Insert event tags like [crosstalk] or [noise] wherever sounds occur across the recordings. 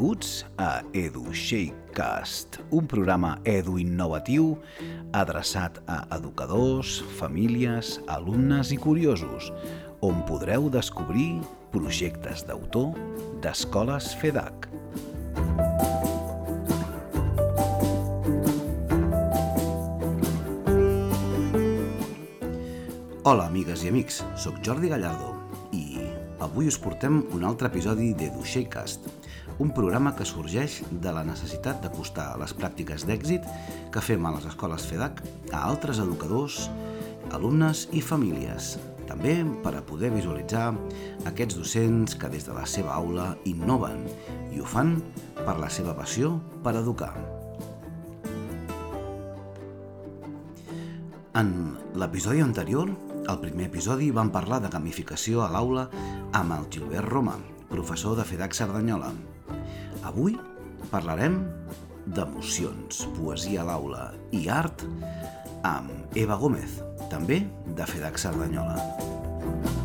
Benvinguts a EduShakecast, un programa edu innovatiu adreçat a educadors, famílies, alumnes i curiosos, on podreu descobrir projectes d'autor d'escoles FEDAC. Hola, amigues i amics, sóc Jordi Gallardo i avui us portem un altre episodi d'EduShakecast, un programa que sorgeix de la necessitat d'acostar les pràctiques d'èxit que fem a les escoles FEDAC a altres educadors, alumnes i famílies, també per a poder visualitzar aquests docents que des de la seva aula innoven i ho fan per la seva passió per educar. En l'episodi anterior, el primer episodi, vam parlar de gamificació a l'aula amb el Gilbert Roma, professor de FEDAC Cerdanyola. Avui parlarem d'emocions, poesia a l'aula i art amb Eva Gómez, també de FEDAC Cerdanyola. I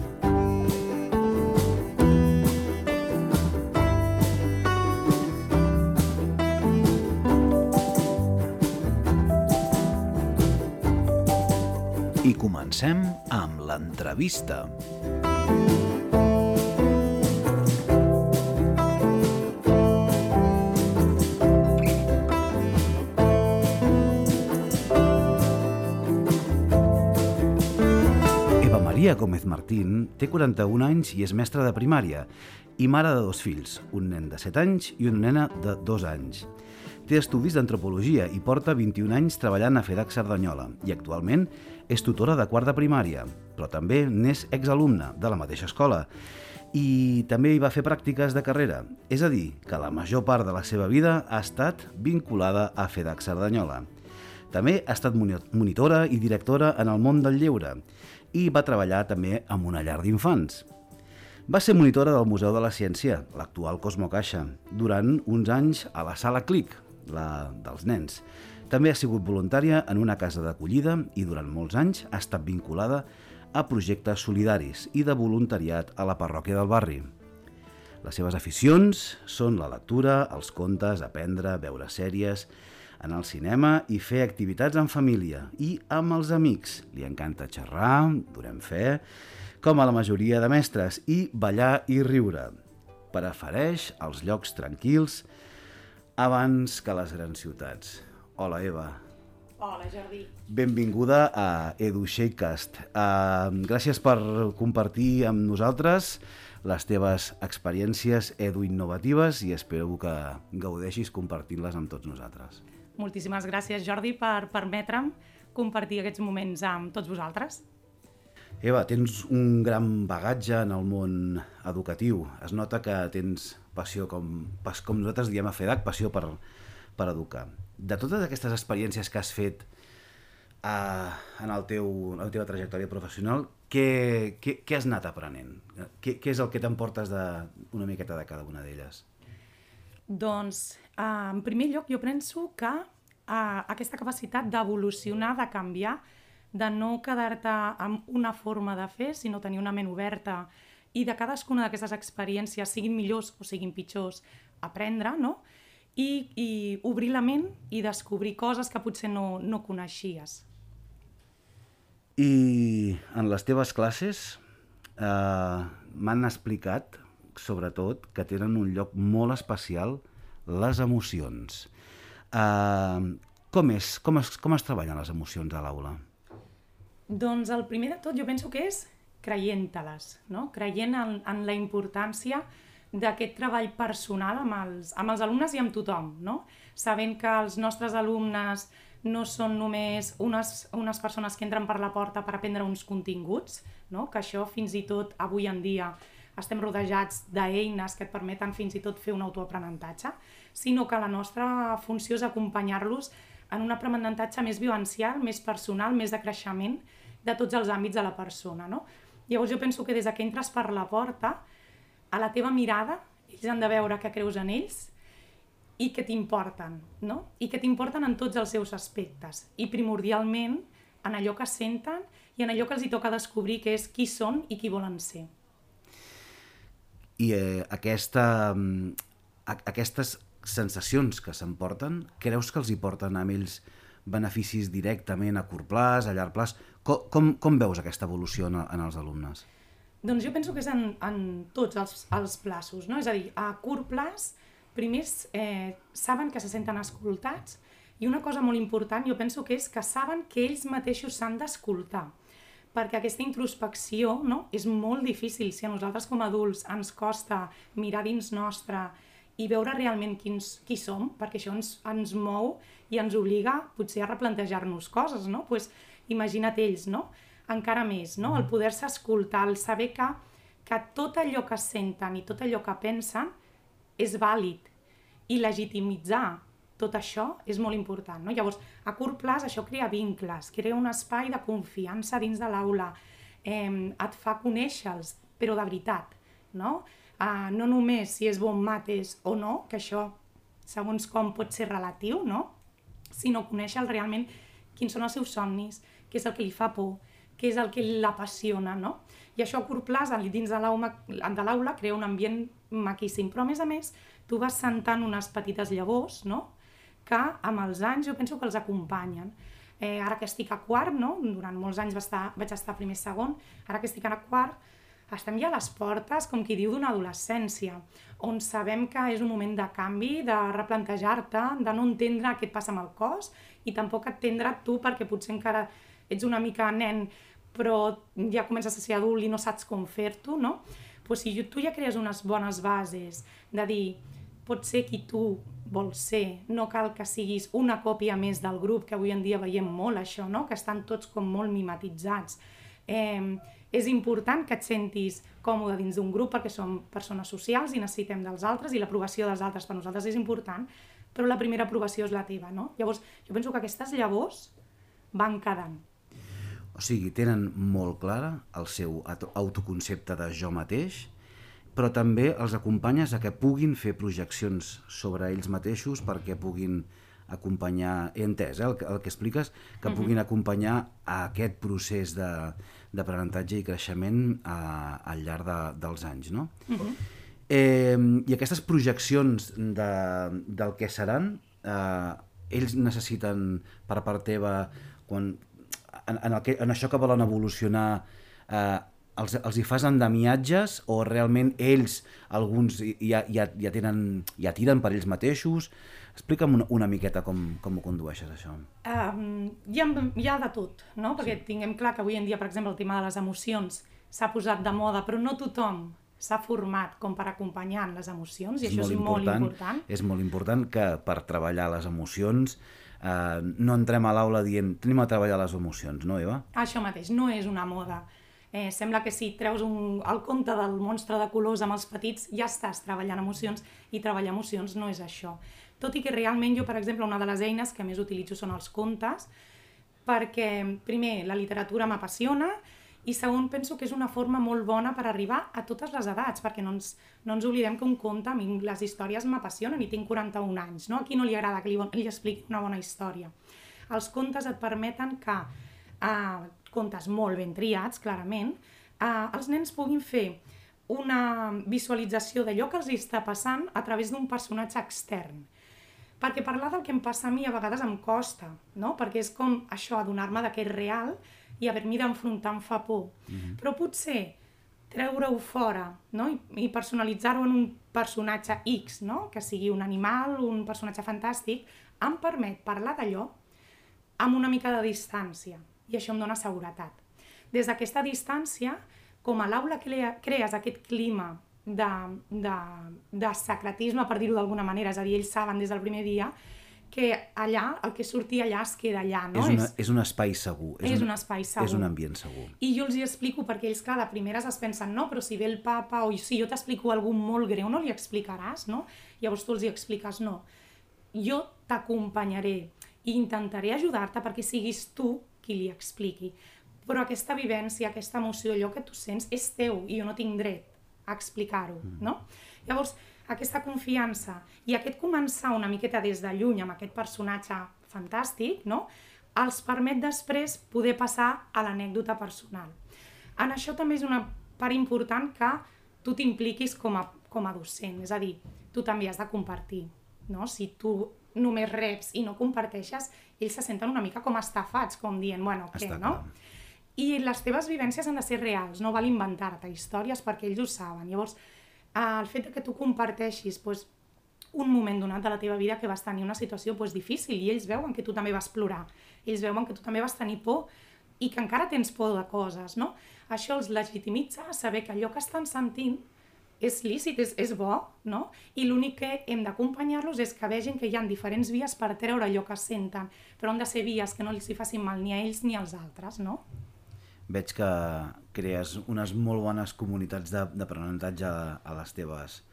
l'entrevista. Eva Maria Gómez Martín té 41 anys i és mestra de primària i mare de dos fills, un nen de 7 anys i una nena de 2 anys. Té estudis d'antropologia i porta 21 anys treballant a FEDAC Cerdanyola i actualment és tutora de quart de primària, però també n'és exalumna de la mateixa escola i també hi va fer pràctiques de carrera, és a dir, que la major part de la seva vida ha estat vinculada a FEDAC Cerdanyola. També ha estat moni- monitora i directora en el món del lleure i va treballar també amb una llar d'infants. Va ser monitora del Museu de la Ciència, l'actual Cosmo Caixa, durant uns anys a la Sala Clic, la dels nens. També ha sigut voluntària en una casa d'acollida i durant molts anys ha estat vinculada a projectes solidaris i de voluntariat a la parròquia del barri. Les seves aficions són la lectura, els contes, aprendre, veure sèries, anar al cinema i fer activitats en família i amb els amics. Li encanta xerrar, donem fe, com a la majoria de mestres, i ballar i riure. Prefereix els llocs tranquils abans que les grans ciutats. Hola, Eva. Hola, Jordi. Benvinguda a EduShakecast. Uh, gràcies per compartir amb nosaltres les teves experiències eduinnovatives i espero que gaudeixis compartint-les amb tots nosaltres. Moltíssimes gràcies, Jordi, per permetre'm compartir aquests moments amb tots vosaltres. Eva, tens un gran bagatge en el món educatiu. Es nota que tens passió, com, com nosaltres diem a FEDAC, passió per, per educar. De totes aquestes experiències que has fet uh, en, el teu, en la teva trajectòria professional, què, què, què has anat aprenent? Què, què és el que t'emportes una miqueta de cada una d'elles? Doncs, eh, en primer lloc, jo penso que eh, aquesta capacitat d'evolucionar, de canviar, de no quedar-te amb una forma de fer, sinó tenir una ment oberta i de cadascuna d'aquestes experiències, siguin millors o siguin pitjors, aprendre, no? I, i obrir la ment i descobrir coses que potser no, no coneixies. I en les teves classes eh, m'han explicat, sobretot, que tenen un lloc molt especial les emocions. Eh, com, és, com, es, com es treballen les emocions a l'aula? Doncs el primer de tot jo penso que és creient-te-les, no? creient en, en la importància d'aquest treball personal amb els, amb els alumnes i amb tothom, no? sabent que els nostres alumnes no són només unes, unes persones que entren per la porta per aprendre uns continguts, no? que això fins i tot avui en dia estem rodejats d'eines que et permeten fins i tot fer un autoaprenentatge, sinó que la nostra funció és acompanyar-los en un aprenentatge més vivencial, més personal, més de creixement de tots els àmbits de la persona. No? Llavors jo penso que des que entres per la porta, a la teva mirada, ells han de veure que creus en ells i que t'importen, no? I que t'importen en tots els seus aspectes. I primordialment en allò que senten i en allò que els hi toca descobrir que és qui són i qui volen ser. I eh, aquesta, mm, a, aquestes sensacions que s'emporten, creus que els hi porten amb ells beneficis directament a curt plaç, a llarg plaç? Com, com, com veus aquesta evolució en, en els alumnes? Doncs jo penso que és en, en tots els, els plaços, no? És a dir, a curt plaç, primers eh, saben que se senten escoltats i una cosa molt important jo penso que és que saben que ells mateixos s'han d'escoltar perquè aquesta introspecció no, és molt difícil. Si a nosaltres com a adults ens costa mirar dins nostre i veure realment quins, qui som, perquè això ens, ens mou i ens obliga potser a replantejar-nos coses, no? Pues, imagina't ells, no? Encara més, no? El mm. poder-se escoltar, el saber que, que tot allò que senten i tot allò que pensen és vàlid i legitimitzar tot això és molt important. No? Llavors, a curt plaç això crea vincles, crea un espai de confiança dins de l'aula, eh, et fa conèixer-los, però de veritat. No? Uh, no només si és bon mates o no, que això segons com pot ser relatiu, no? sinó conèixer realment quins són els seus somnis, què és el que li fa por, què és el que l'apassiona, no? I això a curt plaç, dins de l'aula, crea un ambient maquíssim. Però, a més a més, tu vas sentant unes petites llavors, no? que amb els anys jo penso que els acompanyen. Eh, ara que estic a quart, no? durant molts anys va estar, vaig estar primer segon, ara que estic a quart, estem ja a les portes, com qui diu, d'una adolescència, on sabem que és un moment de canvi, de replantejar-te, de no entendre què et passa amb el cos i tampoc entendre tu perquè potser encara ets una mica nen però ja comences a ser adult i no saps com fer-t'ho, no? Pues si tu ja crees unes bones bases de dir pot ser qui tu vols ser, no cal que siguis una còpia més del grup, que avui en dia veiem molt això, no? que estan tots com molt mimetitzats. Eh, és important que et sentis còmode dins d'un grup perquè som persones socials i necessitem dels altres i l'aprovació dels altres per nosaltres és important, però la primera aprovació és la teva, no? Llavors, jo penso que aquestes llavors van quedant. O sigui, tenen molt clara el seu autoconcepte de jo mateix, però també els acompanyes a que puguin fer projeccions sobre ells mateixos perquè puguin acompanyar, he entès eh, el, que, el que expliques, que uh -huh. puguin acompanyar a aquest procés d'aprenentatge i creixement a, al llarg de, dels anys, no? Uh -huh. eh, I aquestes projeccions de, del que seran, eh, ells necessiten per part teva, quan, en, en, el que, en això que volen evolucionar, eh, els, els hi fas endemiatges o realment ells, alguns, ja, ja, ja, tenen, ja tiren per ells mateixos? Explica'm una, una miqueta com, com ho condueixes, això. Um, hi, ha, hi ha de tot, no? Perquè sí. tinguem clar que avui en dia, per exemple, el tema de les emocions s'ha posat de moda, però no tothom s'ha format com per acompanyar les emocions, i és això és molt important, important. És molt important que per treballar les emocions eh, no entrem a l'aula dient tenim a treballar les emocions, no, Eva? Això mateix, no és una moda Eh, sembla que si treus un, el conte del monstre de colors amb els petits ja estàs treballant emocions i treballar emocions no és això. Tot i que realment jo, per exemple, una de les eines que més utilitzo són els contes perquè, primer, la literatura m'apassiona i segon, penso que és una forma molt bona per arribar a totes les edats, perquè no ens, no ens oblidem que un conte, a mi les històries m'apassionen i tinc 41 anys, no? A qui no li agrada que li, li expliqui una bona història? Els contes et permeten que eh, contes molt ben triats, clarament, eh, els nens puguin fer una visualització d'allò que els està passant a través d'un personatge extern. Perquè parlar del que em passa a mi a vegades em costa, no? perquè és com això, adonar-me que és real i haver-m'hi d'enfrontar em fa por. Mm -hmm. Però potser treure-ho fora no? i, i personalitzar-ho en un personatge X, no? que sigui un animal, un personatge fantàstic, em permet parlar d'allò amb una mica de distància i això em dona seguretat. Des d'aquesta distància, com a l'aula crees aquest clima de, de, de secretisme, per dir-ho d'alguna manera, és a dir, ells saben des del primer dia que allà, el que surti allà es queda allà, no? És, una, és un espai segur. És, és un, un espai segur. És un ambient segur. I jo els hi explico perquè ells, clar, de primeres es pensen, no, però si ve el papa o si jo t'explico algú molt greu, no li explicaràs, no? Llavors tu els hi expliques, no. Jo t'acompanyaré i intentaré ajudar-te perquè siguis tu qui li expliqui. Però aquesta vivència, aquesta emoció, allò que tu sents és teu i jo no tinc dret a explicar-ho, mm. no? Llavors, aquesta confiança i aquest començar una miqueta des de lluny amb aquest personatge fantàstic, no? els permet després poder passar a l'anècdota personal. En això també és una part important que tu t'impliquis com, a, com a docent, és a dir, tu també has de compartir. No? Si tu només reps i no comparteixes, ells se senten una mica com estafats, com dient, bueno, què, Està no? clar. I les teves vivències han de ser reals, no val inventar-te històries perquè ells ho saben. Llavors, el fet que tu comparteixis pues, un moment donat de la teva vida que vas tenir una situació pues, difícil i ells veuen que tu també vas plorar, ells veuen que tu també vas tenir por i que encara tens por de coses, no? Això els legitimitza a saber que allò que estan sentint és lícit, és, és bo, no? I l'únic que hem d'acompanyar-los és que vegin que hi ha diferents vies per treure allò que senten, però han de ser vies que no els hi facin mal ni a ells ni als altres, no? Veig que crees unes molt bones comunitats d'aprenentatge a, a les teves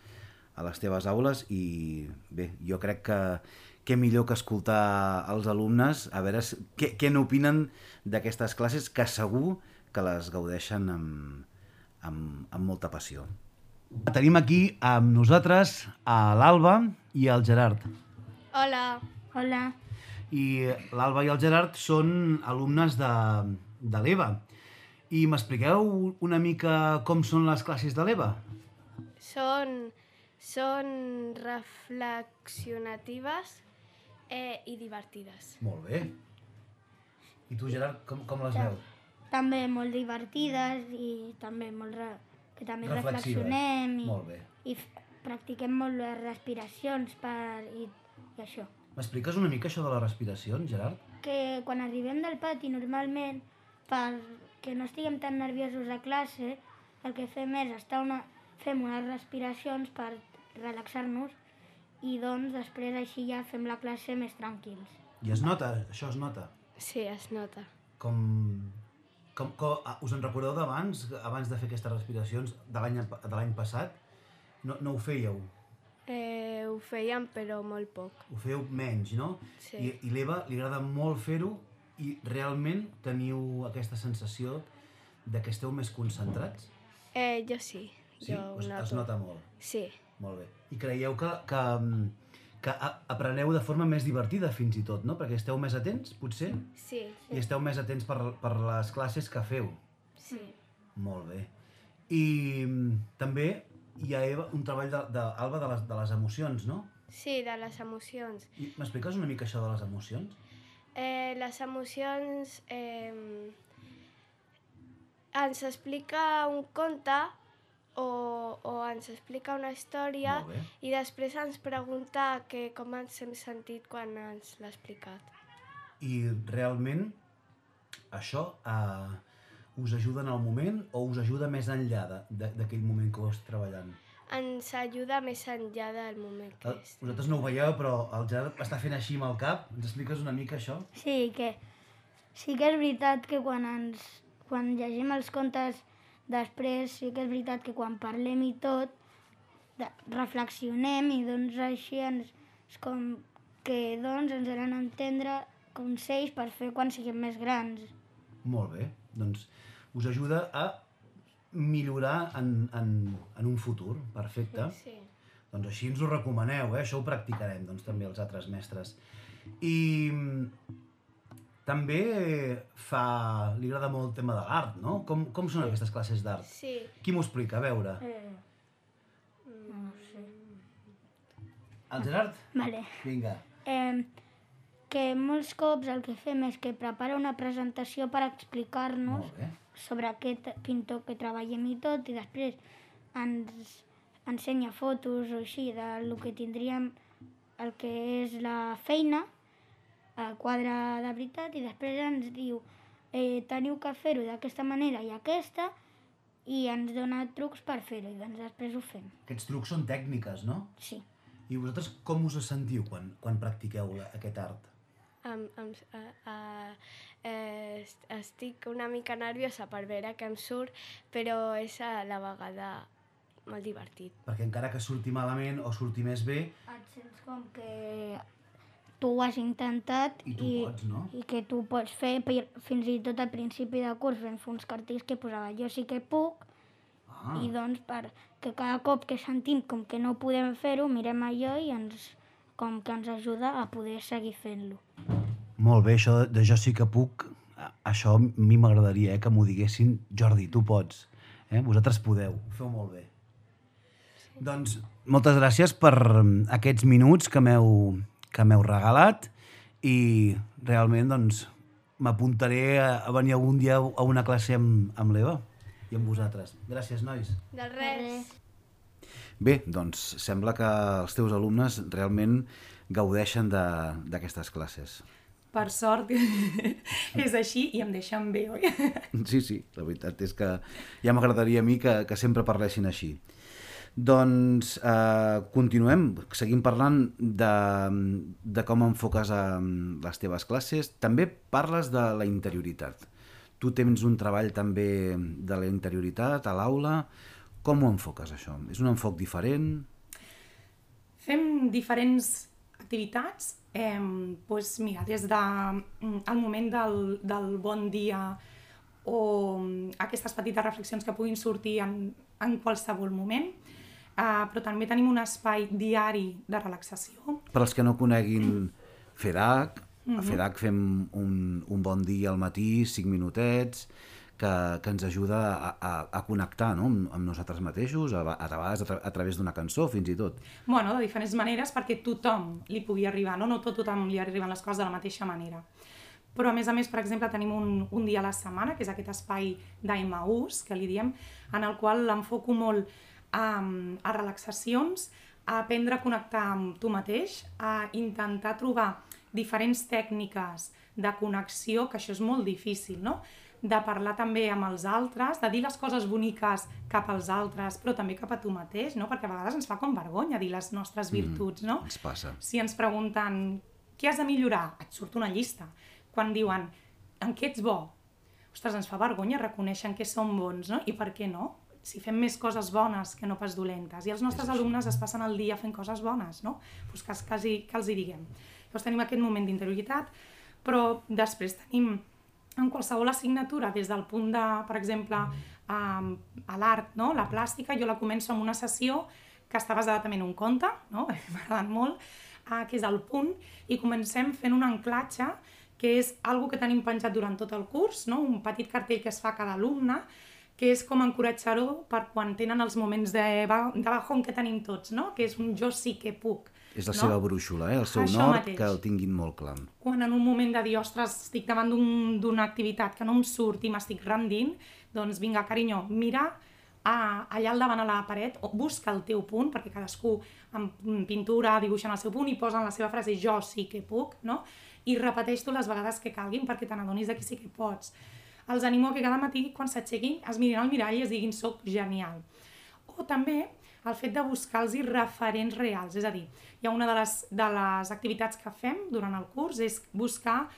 a les teves aules i bé, jo crec que què millor que escoltar els alumnes a veure què, què n'opinen d'aquestes classes que segur que les gaudeixen amb, amb, amb molta passió. Tenim aquí amb nosaltres a l'Alba i el Gerard. Hola, Hola. I l'Alba i el Gerard són alumnes de, de l'EVA. I m'expliqueu una mica com són les classes de l'EVA? són, són reflexionatives eh, i divertides. Molt bé. I tu, Gerard, com, com les veus? També molt divertides i també molt... Re... que també reflexionem i, Molt bé. i practiquem molt les respiracions per... i, i això. M'expliques una mica això de les respiracions, Gerard? Que quan arribem del pati normalment, perquè no estiguem tan nerviosos a classe, el que fem és estar una, fem unes respiracions per relaxar-nos i doncs després així ja fem la classe més tranquils. I es nota, això es nota. Sí, es nota. Com, com, com ah, us en recordeu d'abans, abans de fer aquestes respiracions de l'any de l'any passat? No, no ho fèieu? Eh, ho fèiem, però molt poc. Ho fèieu menys, no? Sí. I, i l'Eva li agrada molt fer-ho i realment teniu aquesta sensació de que esteu més concentrats? Eh, jo sí, Sí? jo es, noto. es nota molt. Sí, Molt bé. I creieu que, que, que a- apreneu de forma més divertida fins i tot, no? Perquè esteu més atents, potser? sí, I esteu més atents per, per les classes que feu. sí. Molt bé. I mm, també hi ha, Eva, un treball de, de, Alba, de les, de les emocions, no? Sí, de les emocions. M'expliques una mica això de les emocions? Eh, les emocions... Eh, ens explica un conte o, o ens explica una història i després ens pregunta que com ens hem sentit quan ens l'ha explicat. I realment això eh, us ajuda en el moment o us ajuda més enllà d'aquell moment que ho esteu treballant? Ens ajuda més enllà del moment que és. Vosaltres no ho veieu, però el Gerard està fent així amb el cap. Ens expliques una mica això? Sí, que sí que és veritat que quan ens quan llegim els contes després sí que és veritat que quan parlem i tot de, reflexionem i doncs així ens és com que doncs ens han d'entendre consells per fer quan siguem més grans. Molt bé. Doncs us ajuda a millorar en, en, en un futur. Perfecte. Sí. Doncs així ens ho recomaneu, eh? Això ho practicarem, doncs, també els altres mestres. I mm, també fa... li agrada molt el tema de l'art, no? Com, com són aquestes classes d'art? Sí. Qui m'ho explica? A veure. Eh, no sé. El Gerard? Vale. Vinga. Eh, que molts cops el que fem és que prepara una presentació per explicar-nos Molt bé. Sobre aquest pintor que treballem i tot, i després ens ensenya fotos o així del que tindríem el que és la feina, el quadre de veritat, i després ens diu eh, teniu que fer-ho d'aquesta manera i aquesta, i ens dona trucs per fer-ho, i doncs després ho fem. Aquests trucs són tècniques, no? Sí. I vosaltres com us sentiu quan, quan practiqueu la, aquest art? Em, em, a, a, eh, est- estic una mica nerviosa per veure què em surt, però és a la vegada molt divertit. Perquè encara que surti malament o surti més bé, Et sents com que tu ho has intentat I tu pots, no? i que tu pots fer, per- fins i tot al principi de curs vam fer uns cartells que posava jo sí que puc ah, i doncs perquè cada cop que sentim com que no podem fer-ho, mirem allò i ens, com que ens ajuda a poder seguir fent-lo. Molt bé, això de jo sí que puc, això a mi m'agradaria eh, que m'ho diguessin, Jordi, tu pots, eh? vosaltres podeu, ho feu molt bé. Doncs moltes gràcies per aquests minuts que m'heu que m'heu regalat i realment doncs m'apuntaré a, venir algun dia a una classe amb, amb l'Eva i amb vosaltres. Gràcies, nois. De res. Bé, doncs sembla que els teus alumnes realment gaudeixen de- d'aquestes classes. Per sort [laughs] és així i em deixen bé, oi? [laughs] Sí, sí, la veritat és que ja m'agradaria a mi que, que sempre parlessin així. Doncs eh, continuem, seguim parlant de, de com enfoques eh, les teves classes. També parles de la interioritat. Tu tens un treball també de la interioritat a l'aula. Com ho enfoques, això? És un enfoc diferent? Fem diferents activitats. Eh, doncs mira, des del de, el moment del, del bon dia o aquestes petites reflexions que puguin sortir en, en qualsevol moment, eh, però també tenim un espai diari de relaxació. Per als que no coneguin FEDAC, a FEDAC fem un, un bon dia al matí, 5 minutets, que, que ens ajuda a, a, a connectar no? amb, amb nosaltres mateixos, a, a vegades a, tra a través d'una cançó, fins i tot. Bueno, de diferents maneres perquè tothom li pugui arribar, no? No tot tothom li arriben les coses de la mateixa manera. Però a més a més, per exemple, tenim un, un dia a la setmana, que és aquest espai d'Aimaús, que li diem, en el qual l'enfoco molt a, a relaxacions, a aprendre a connectar amb tu mateix, a intentar trobar diferents tècniques de connexió, que això és molt difícil, no? De parlar també amb els altres, de dir les coses boniques cap als altres, però també cap a tu mateix, no? perquè a vegades ens fa com vergonya dir les nostres virtuts, no? Ens passa. Si ens pregunten què has de millorar, et surt una llista. Quan diuen en què ets bo, ostres, ens fa vergonya reconèixer en què som bons, no? I per què no? Si fem més coses bones que no pas dolentes. I els nostres alumnes es passen el dia fent coses bones, no? Pues que, que, que els hi diguem. Llavors tenim aquest moment d'interioritat, però després tenim en qualsevol assignatura, des del punt de, per exemple, a, a l'art, no? la plàstica, jo la començo amb una sessió que està basada també en un conte, no? [laughs] m'ha agradat molt, uh, que és el punt, i comencem fent un anclatge, que és algo que tenim penjat durant tot el curs, no? un petit cartell que es fa a cada alumne, que és com encoratjar-ho per quan tenen els moments de, de bajón que tenim tots, no? que és un jo sí que puc. És la no? seva brúixola, eh? el seu Això nord, mateix. que el tinguin molt clar. quan en un moment de dir, ostres, estic davant d'un- d'una activitat que no em surt i m'estic rendint, doncs vinga, carinyo, mira a, allà al davant a la paret, o busca el teu punt, perquè cadascú amb pintura dibuixen el seu punt i posen la seva frase jo sí que puc, no? I repeteix-ho les vegades que calguin perquè te n'adonis de que sí que pots. Els animo que cada matí, quan s'aixequin, es mirin al mirall i es diguin soc genial. O també el fet de buscar-los referents reals, és a dir, hi ha una de les, de les activitats que fem durant el curs és buscar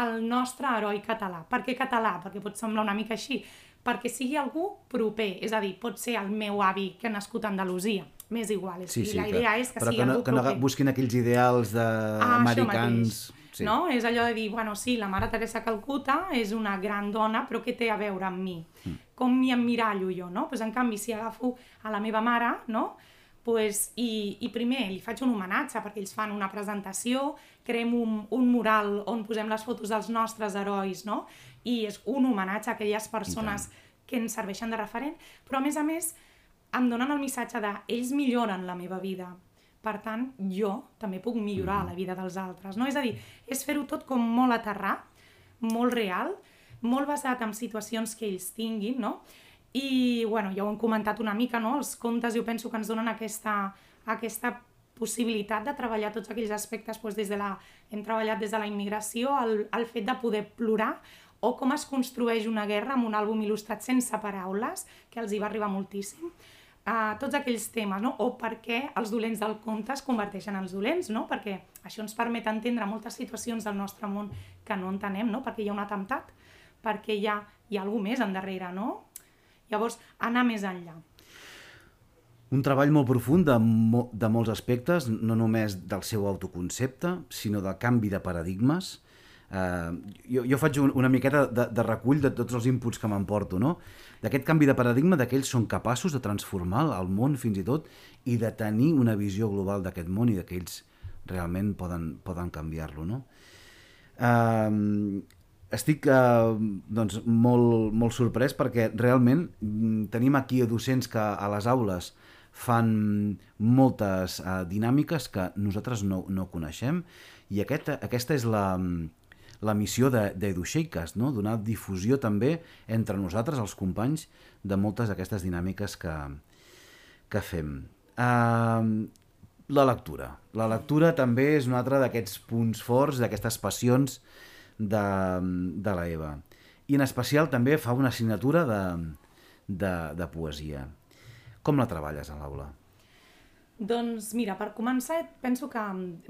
el nostre heroi català. Per què català? Perquè pot semblar una mica així. Perquè sigui algú proper, és a dir, pot ser el meu avi que ha nascut a Andalusia, m'és igual, és, Sí, sí, la clar. idea és que Però sigui que no, algú que no proper. busquin aquells ideals de Ah, mateix, no? És allò de dir, bueno, sí, la mare Teresa Calcuta és una gran dona, però què té a veure amb mi? Mm. Com m'hi emmirallo jo, no? Pues, en canvi, si agafo a la meva mare, no? Pues, i, I primer li faig un homenatge perquè ells fan una presentació, creem un, un mural on posem les fotos dels nostres herois, no? I és un homenatge a aquelles persones que ens serveixen de referent, però a més a més em donen el missatge de ells milloren la meva vida, per tant, jo també puc millorar la vida dels altres, no? És a dir, és fer-ho tot com molt aterrar, molt real, molt basat en situacions que ells tinguin, no? I, bueno, ja ho hem comentat una mica, no? Els contes jo penso que ens donen aquesta, aquesta possibilitat de treballar tots aquells aspectes doncs, des de la, hem treballat des de la immigració, el, el fet de poder plorar o com es construeix una guerra amb un àlbum il·lustrat sense paraules, que els hi va arribar moltíssim, uh, tots aquells temes, no? o per què els dolents del conte es converteixen en els dolents, no? perquè això ens permet entendre moltes situacions del nostre món que no entenem, no? perquè hi ha un atemptat, perquè hi ha, hi ha alguna més endarrere, no? Llavors, anar més enllà. Un treball molt profund de, mo de molts aspectes, no només del seu autoconcepte, sinó del canvi de paradigmes. Uh, jo, jo faig un, una miqueta de, de recull de tots els inputs que m'emporto, no? D'aquest canvi de paradigma, de que ells són capaços de transformar el món fins i tot i de tenir una visió global d'aquest món i de que ells realment poden, poden canviar-lo, no? Uh, estic uh, doncs, molt, molt sorprès perquè realment mm, tenim aquí docents que a les aules fan moltes uh, dinàmiques que nosaltres no, no coneixem i aquest, aquesta és la, la missió d'EduShakecast, no? donar difusió també entre nosaltres, els companys, de moltes d'aquestes dinàmiques que, que fem. Uh, la lectura. La lectura també és un altre d'aquests punts forts, d'aquestes passions de, de la Eva. I en especial també fa una assignatura de, de, de poesia. Com la treballes a l'aula? Doncs mira, per començar penso que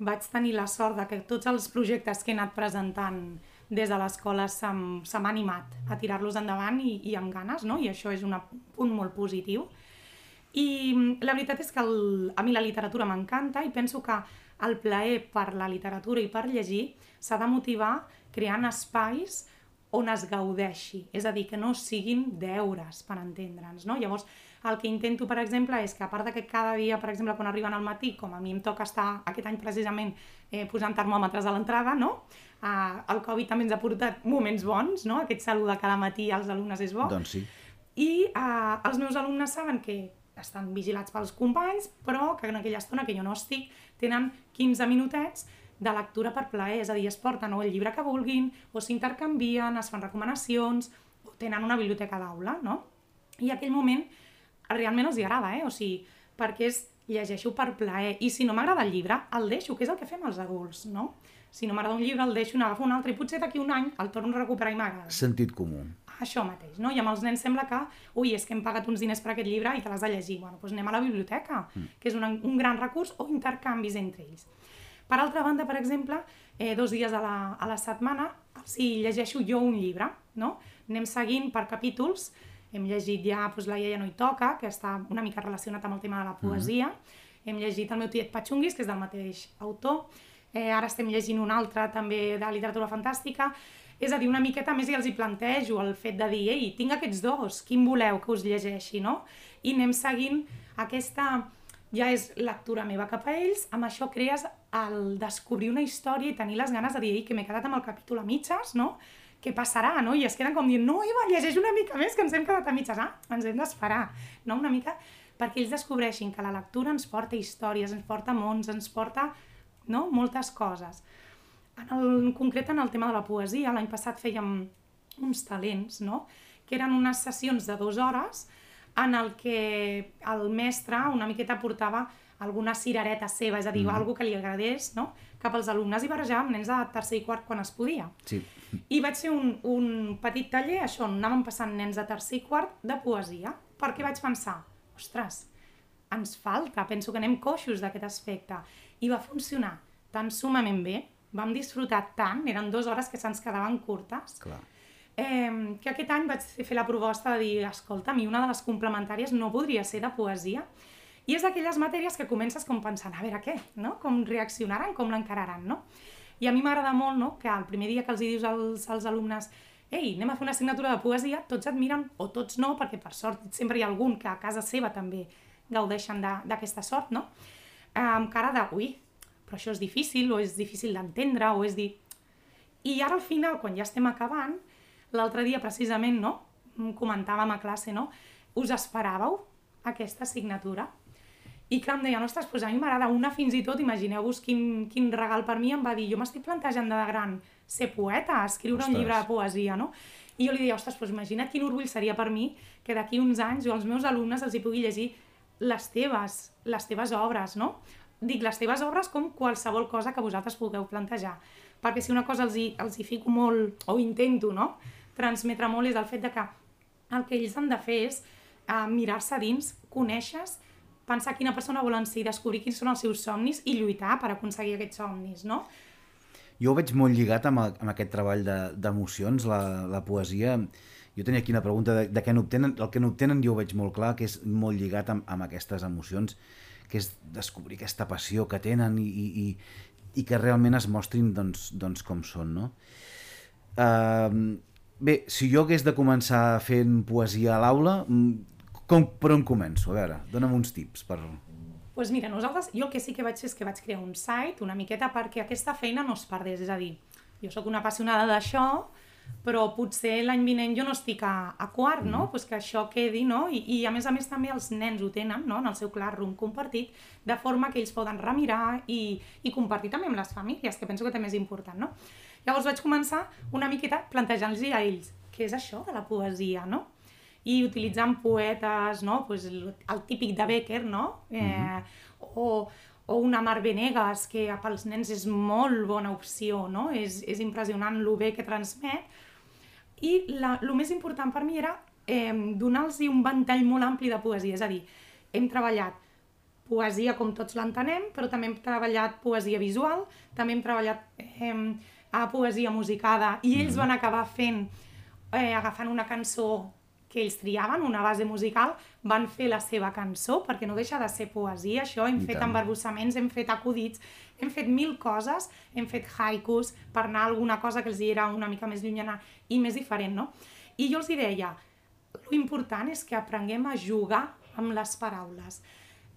vaig tenir la sort de que tots els projectes que he anat presentant des de l'escola se m'ha animat a tirar-los endavant i, i amb ganes, no? i això és un punt molt positiu. I la veritat és que el, a mi la literatura m'encanta i penso que el plaer per la literatura i per llegir s'ha de motivar creant espais on es gaudeixi, és a dir, que no siguin deures, per entendre'ns, no? Llavors, el que intento, per exemple, és que a part de que cada dia, per exemple, quan arriben al matí, com a mi em toca estar aquest any precisament eh, posant termòmetres a l'entrada, no? Eh, el Covid també ens ha portat moments bons, no? Aquest salut de cada matí als alumnes és bo. Doncs sí. I eh, els meus alumnes saben que estan vigilats pels companys, però que en aquella estona que jo no estic, tenen 15 minutets de lectura per plaer, és a dir, es porten o el llibre que vulguin, o s'intercanvien, es fan recomanacions, o tenen una biblioteca d'aula, no? I aquell moment realment els hi agrada, eh? O sigui, perquè és llegeixo per plaer, i si no m'agrada el llibre, el deixo, que és el que fem els adults, no? Si no m'agrada un llibre, el deixo, n'agafo un altre, i potser d'aquí un any el torno a recuperar i m'agrada. Sentit comú. Això mateix, no? I amb els nens sembla que, ui, és que hem pagat uns diners per aquest llibre i te l'has de llegir. Bueno, doncs anem a la biblioteca, mm. que és un, un gran recurs, o intercanvis entre ells. Per altra banda, per exemple, eh, dos dies a la, a la setmana, si llegeixo jo un llibre, no? anem seguint per capítols, hem llegit ja doncs, La iaia no hi toca, que està una mica relacionat amb el tema de la poesia, mm -hmm. hem llegit El meu tiet Patxunguis, que és del mateix autor, eh, ara estem llegint un altre també de literatura fantàstica, és a dir, una miqueta més i els hi plantejo el fet de dir, ei, tinc aquests dos, quin voleu que us llegeixi, no? I anem seguint aquesta ja és lectura meva cap a ells, amb això crees el descobrir una història i tenir les ganes de dir que m'he quedat amb el capítol a mitges, no? Què passarà, no? I es queden com dient, no, Eva, llegeix una mica més, que ens hem quedat a mitges. Ah, ens hem d'esperar, no? Una mica perquè ells descobreixin que la lectura ens porta històries, ens porta mons, ens porta no? moltes coses. En, el, en concret, en el tema de la poesia, l'any passat fèiem uns talents, no? que eren unes sessions de dues hores en el que el mestre una miqueta portava alguna cirereta seva, és a dir, mm. algú que li agradés, no? cap als alumnes i barrejàvem nens de tercer i quart quan es podia. Sí. I vaig fer un, un petit taller, això, on anàvem passant nens de tercer i quart de poesia, perquè vaig pensar, ostres, ens falta, penso que anem coixos d'aquest aspecte. I va funcionar tan sumament bé, vam disfrutar tant, eren dues hores que se'ns quedaven curtes, Clar eh, que aquest any vaig fer la proposta de dir, escolta, a mi una de les complementàries no podria ser de poesia, i és d'aquelles matèries que comences com pensant, a veure què, no? com reaccionaran, com l'encararan, no? I a mi m'agrada molt no? que el primer dia que els dius als, als alumnes ei, anem a fer una assignatura de poesia, tots et miren, o tots no, perquè per sort sempre hi ha algun que a casa seva també gaudeixen d'aquesta sort, no? Amb cara de, ui, però això és difícil, o és difícil d'entendre, o és dir... I ara al final, quan ja estem acabant, L'altre dia, precisament, no? comentàvem a classe, no? Us esperàveu aquesta assignatura? I clar, em deia, ostres, doncs a mi m'agrada una fins i tot, imagineu-vos quin, quin regal per mi em va dir, jo m'estic plantejant de gran ser poeta, escriure ostres. un llibre de poesia, no? I jo li deia, ostres, doncs imagina't quin orgull seria per mi que d'aquí uns anys jo als meus alumnes els hi pugui llegir les teves, les teves obres, no? Dic les teves obres com qualsevol cosa que vosaltres pugueu plantejar. Perquè si una cosa els hi, els hi fico molt, o intento, no? transmetre molt és el fet de que el que ells han de fer és uh, mirar-se dins, conèixer pensar quina persona volen ser, descobrir quins són els seus somnis i lluitar per aconseguir aquests somnis, no? Jo ho veig molt lligat amb, amb aquest treball d'emocions, de, la, la poesia. Jo tenia aquí una pregunta de, de què n'obtenen. El que n'obtenen jo ho veig molt clar, que és molt lligat amb, amb aquestes emocions, que és descobrir aquesta passió que tenen i, i, i, i que realment es mostrin doncs, doncs com són, no? Uh, Bé, si jo hagués de començar fent poesia a l'aula, mm, com, per on començo? A veure, dona'm uns tips per... Pues mira, nosaltres, jo el que sí que vaig fer és que vaig crear un site una miqueta perquè aquesta feina no es perdés, és a dir, jo sóc una apassionada d'això, però potser l'any vinent jo no estic a, a quart, no? Pues que això quedi, no? I, I a més a més també els nens ho tenen, no? En el seu classroom compartit, de forma que ells poden remirar i, i compartir també amb les famílies, que penso que també és important, no? Llavors vaig començar una miqueta plantejant-los a ells què és això de la poesia, no? I utilitzant poetes, no? Pues el, el típic de Becker, no? Eh, o, o una Mar Venegas, que pels nens és molt bona opció, no? És, és impressionant lo bé que transmet. I la, el més important per mi era eh, donar-los un ventall molt ampli de poesia, és a dir, hem treballat poesia com tots l'entenem, però també hem treballat poesia visual, també hem treballat eh, a poesia musicada, i ells van acabar fent, eh, agafant una cançó que ells triaven, una base musical, van fer la seva cançó, perquè no deixa de ser poesia, això, hem I fet tant. embarbussaments, hem fet acudits, hem fet mil coses, hem fet haikus per anar a alguna cosa que els hi era una mica més llunyana i més diferent, no? I jo els hi deia, lo important és que aprenguem a jugar amb les paraules.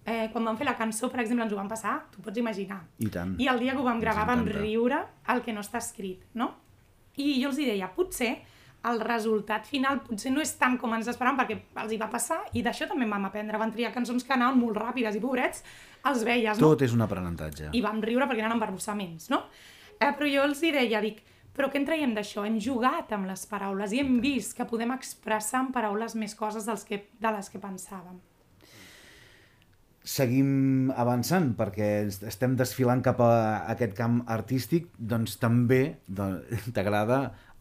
Eh, quan vam fer la cançó, per exemple, ens ho vam passar, tu pots imaginar. I tant. I el dia que ho vam gravar vam riure el que no està escrit, no? I jo els hi deia, potser el resultat final potser no és tant com ens esperàvem perquè els hi va passar i d'això també en vam aprendre. Van triar cançons que anaven molt ràpides i pobrets els veies, no? Tot és un aprenentatge. I vam riure perquè eren embarbussaments, no? Eh, però jo els hi deia, dic, però què en traiem d'això? Hem jugat amb les paraules i hem vist que podem expressar en paraules més coses dels que, de les que pensàvem. seguim avançant perquè estem desfilant cap a aquest camp artístic, doncs també doncs, [laughs] t'agrada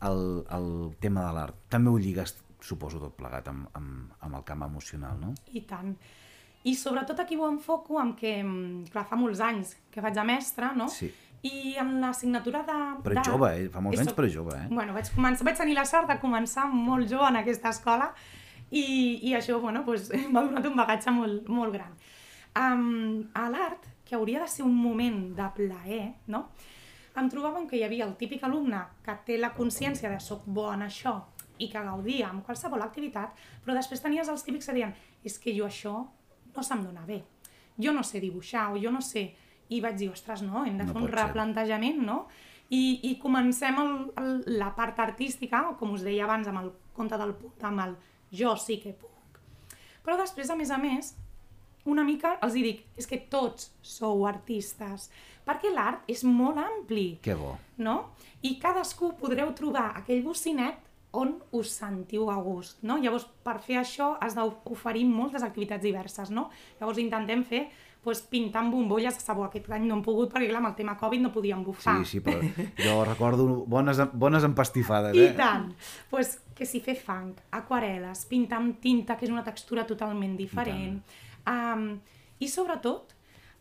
el, el tema de l'art. També ho lligues, suposo, tot plegat amb, amb, amb el camp emocional, no? I tant. I sobretot aquí ho enfoco amb que, mm, clar, fa molts anys que faig de mestra, no? Sí. I en l'assignatura de... Però d'art- jove, eh? Fa molts anys, però jove, eh? Bueno, vaig, començar, vaig tenir la sort de començar molt jove en aquesta escola i, i això, bueno, pues, [laughs] m'ha donat un bagatge molt, molt gran. Um, a l'art, que hauria de ser un moment de plaer, no? Em trobàvem que hi havia el típic alumne que té la consciència de soc bo en això i que gaudia amb qualsevol activitat, però després tenies els típics que deien és que jo això no se'm dona bé, jo no sé dibuixar o jo no sé... I vaig dir, ostres, no, hem de No fer un pot ser. replantejament, no? I, i comencem el, el, la part artística, com us deia abans amb el conte del punt, amb el jo sí que puc. Però després, a més a més, una mica els hi dic, és que tots sou artistes, perquè l'art és molt ampli, Que bo. no? I cadascú podreu trobar aquell bocinet on us sentiu a gust, no? Llavors, per fer això has d'oferir moltes activitats diverses, no? Llavors intentem fer pues, pintant bombolles de sabó. Aquest any no hem pogut perquè, clar, amb el tema Covid no podíem bufar. Sí, sí, però jo recordo bones, bones empastifades, I eh? tant! Pues, que si fer fang, aquarel·les, pintar amb tinta, que és una textura totalment diferent. Um, I sobretot,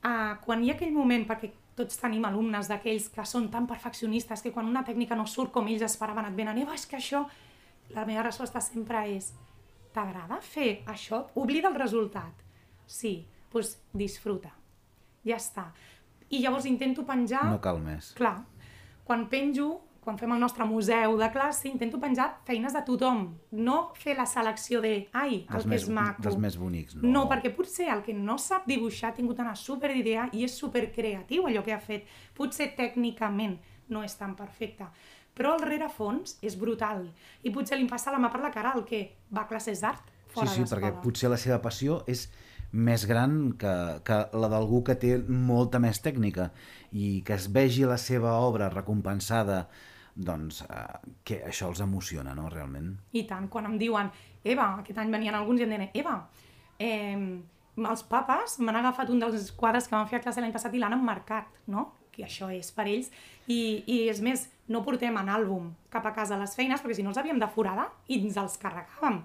uh, quan hi ha aquell moment, perquè tots tenim alumnes d'aquells que són tan perfeccionistes que quan una tècnica no surt com ells esperaven et venen, Eva, és que això... La meva resposta sempre és, t'agrada fer això? Oblida el resultat. Sí, doncs disfruta. Ja està. I llavors intento penjar... No cal més. Clar, quan penjo, quan fem el nostre museu de classe, intento penjar feines de tothom, no fer la selecció de, ai, el Dels que més, és maco. dels més bonics, no. No, perquè potser el que no sap dibuixar ha tingut una superidea i és supercreatiu allò que ha fet. Potser tècnicament no és tan perfecte, però el rerefons és brutal. I potser li passa la mà per la cara al que va a classes d'art Sí, fora sí, perquè d'escola. potser la seva passió és més gran que, que la d'algú que té molta més tècnica i que es vegi la seva obra recompensada, doncs eh, que això els emociona, no?, realment. I tant, quan em diuen, Eva, aquest any venien alguns i em deien, Eva, eh, els papes m'han agafat un dels quadres que van fer a classe l'any passat i l'han emmarcat, no? Que això és per ells. I, I és més, no portem en àlbum cap a casa les feines, perquè si no els havíem de foradar i ens els carregàvem.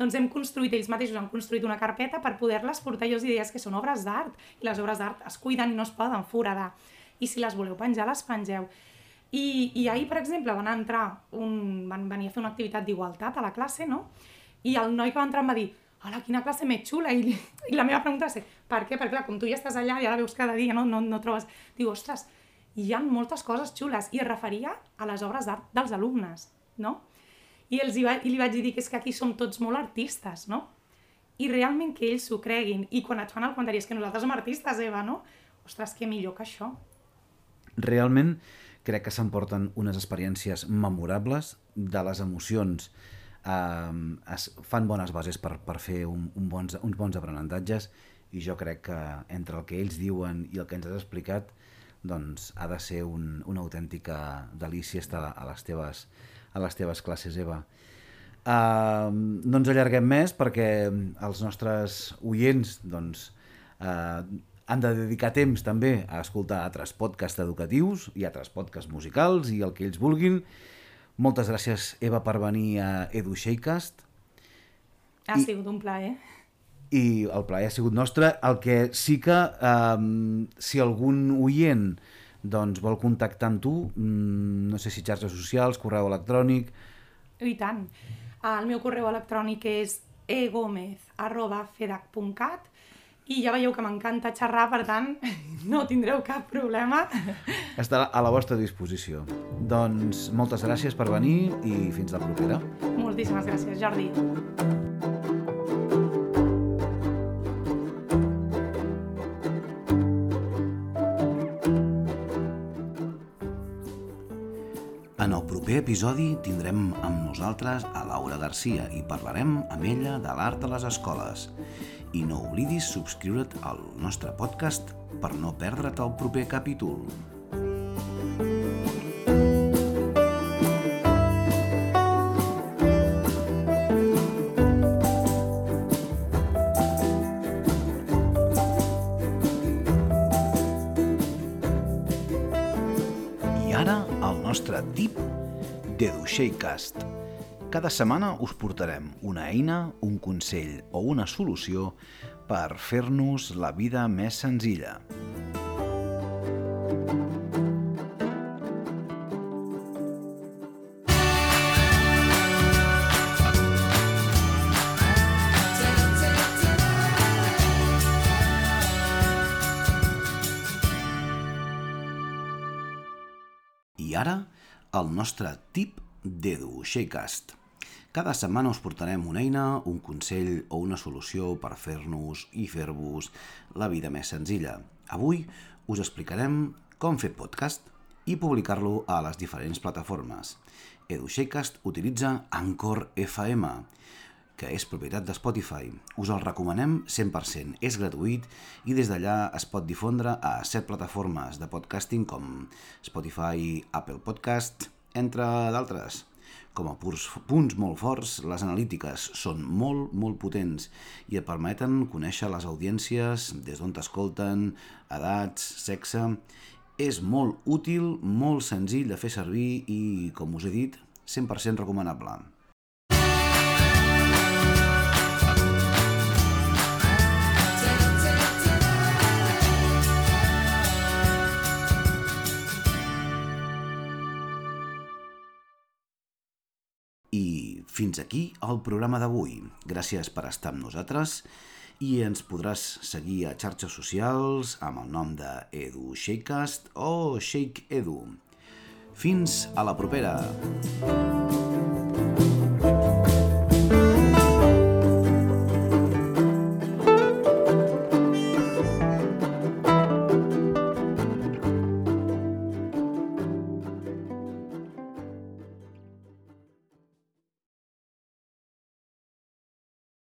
Doncs hem construït, ells mateixos han construït una carpeta per poder-les portar jo els idees que són obres d'art, i les obres d'art es cuiden i no es poden foradar. I si les voleu penjar, les pengeu. I, I ahir, per exemple, van entrar, un, van venir a fer una activitat d'igualtat a la classe, no? I el noi que va entrar em va dir hola, quina classe més xula, i, [laughs] i la meva pregunta va ser, per què? Perquè clar, com tu ja estàs allà i ara veus cada dia, no, no, no trobes... Diu, ostres, hi ha moltes coses xules, i es referia a les obres d'art dels alumnes, no? I, els hi va, i li vaig dir que és que aquí som tots molt artistes, no? I realment que ells s'ho creguin, i quan et fan el comentari és que nosaltres som artistes, Eva, no? Ostres, que millor que això. Realment crec que s'emporten unes experiències memorables de les emocions eh, es fan bones bases per, per fer un, un bons, uns bons aprenentatges i jo crec que entre el que ells diuen i el que ens has explicat doncs ha de ser un, una autèntica delícia estar a les teves, a les teves classes, Eva. Uh, no ens allarguem més perquè els nostres oients doncs, uh, han de dedicar temps també a escoltar altres podcasts educatius i altres podcasts musicals i el que ells vulguin. Moltes gràcies, Eva, per venir a Edu Shakecast. Ha I... sigut un plaer i el plaer ha sigut nostre. El que sí que, um, si algun oient doncs, vol contactar amb tu, um, no sé si xarxes socials, correu electrònic... I tant. El meu correu electrònic és egomez arroba fedac.cat i ja veieu que m'encanta xerrar, per tant, no tindreu cap problema. Està a la vostra disposició. Doncs moltes gràcies per venir i fins la propera. Moltíssimes gràcies, Jordi. proper episodi tindrem amb nosaltres a Laura Garcia i parlarem amb ella de l'art de les escoles. I no oblidis subscriure't al nostre podcast per no perdre't el proper capítol. I ara el nostre tip Shakecast. Cada setmana us portarem una eina, un consell o una solució per fer-nos la vida més senzilla. I ara, el nostre tip d'Edu Shakecast. Cada setmana us portarem una eina, un consell o una solució per fer-nos i fer-vos la vida més senzilla. Avui us explicarem com fer podcast i publicar-lo a les diferents plataformes. Edu Shakecast utilitza Anchor FM, que és propietat de Spotify. Us el recomanem 100%, és gratuït i des d'allà es pot difondre a set plataformes de podcasting com Spotify, Apple Podcast, entre d'altres. Com a punts molt forts, les analítiques són molt, molt potents i et permeten conèixer les audiències, des d'on t'escolten, edats, sexe... És molt útil, molt senzill de fer servir i, com us he dit, 100% recomanable. Fins aquí el programa d'avui. Gràcies per estar amb nosaltres i ens podràs seguir a xarxes socials amb el nom de Edu Shakecast o Shake Edu. Fins a la propera!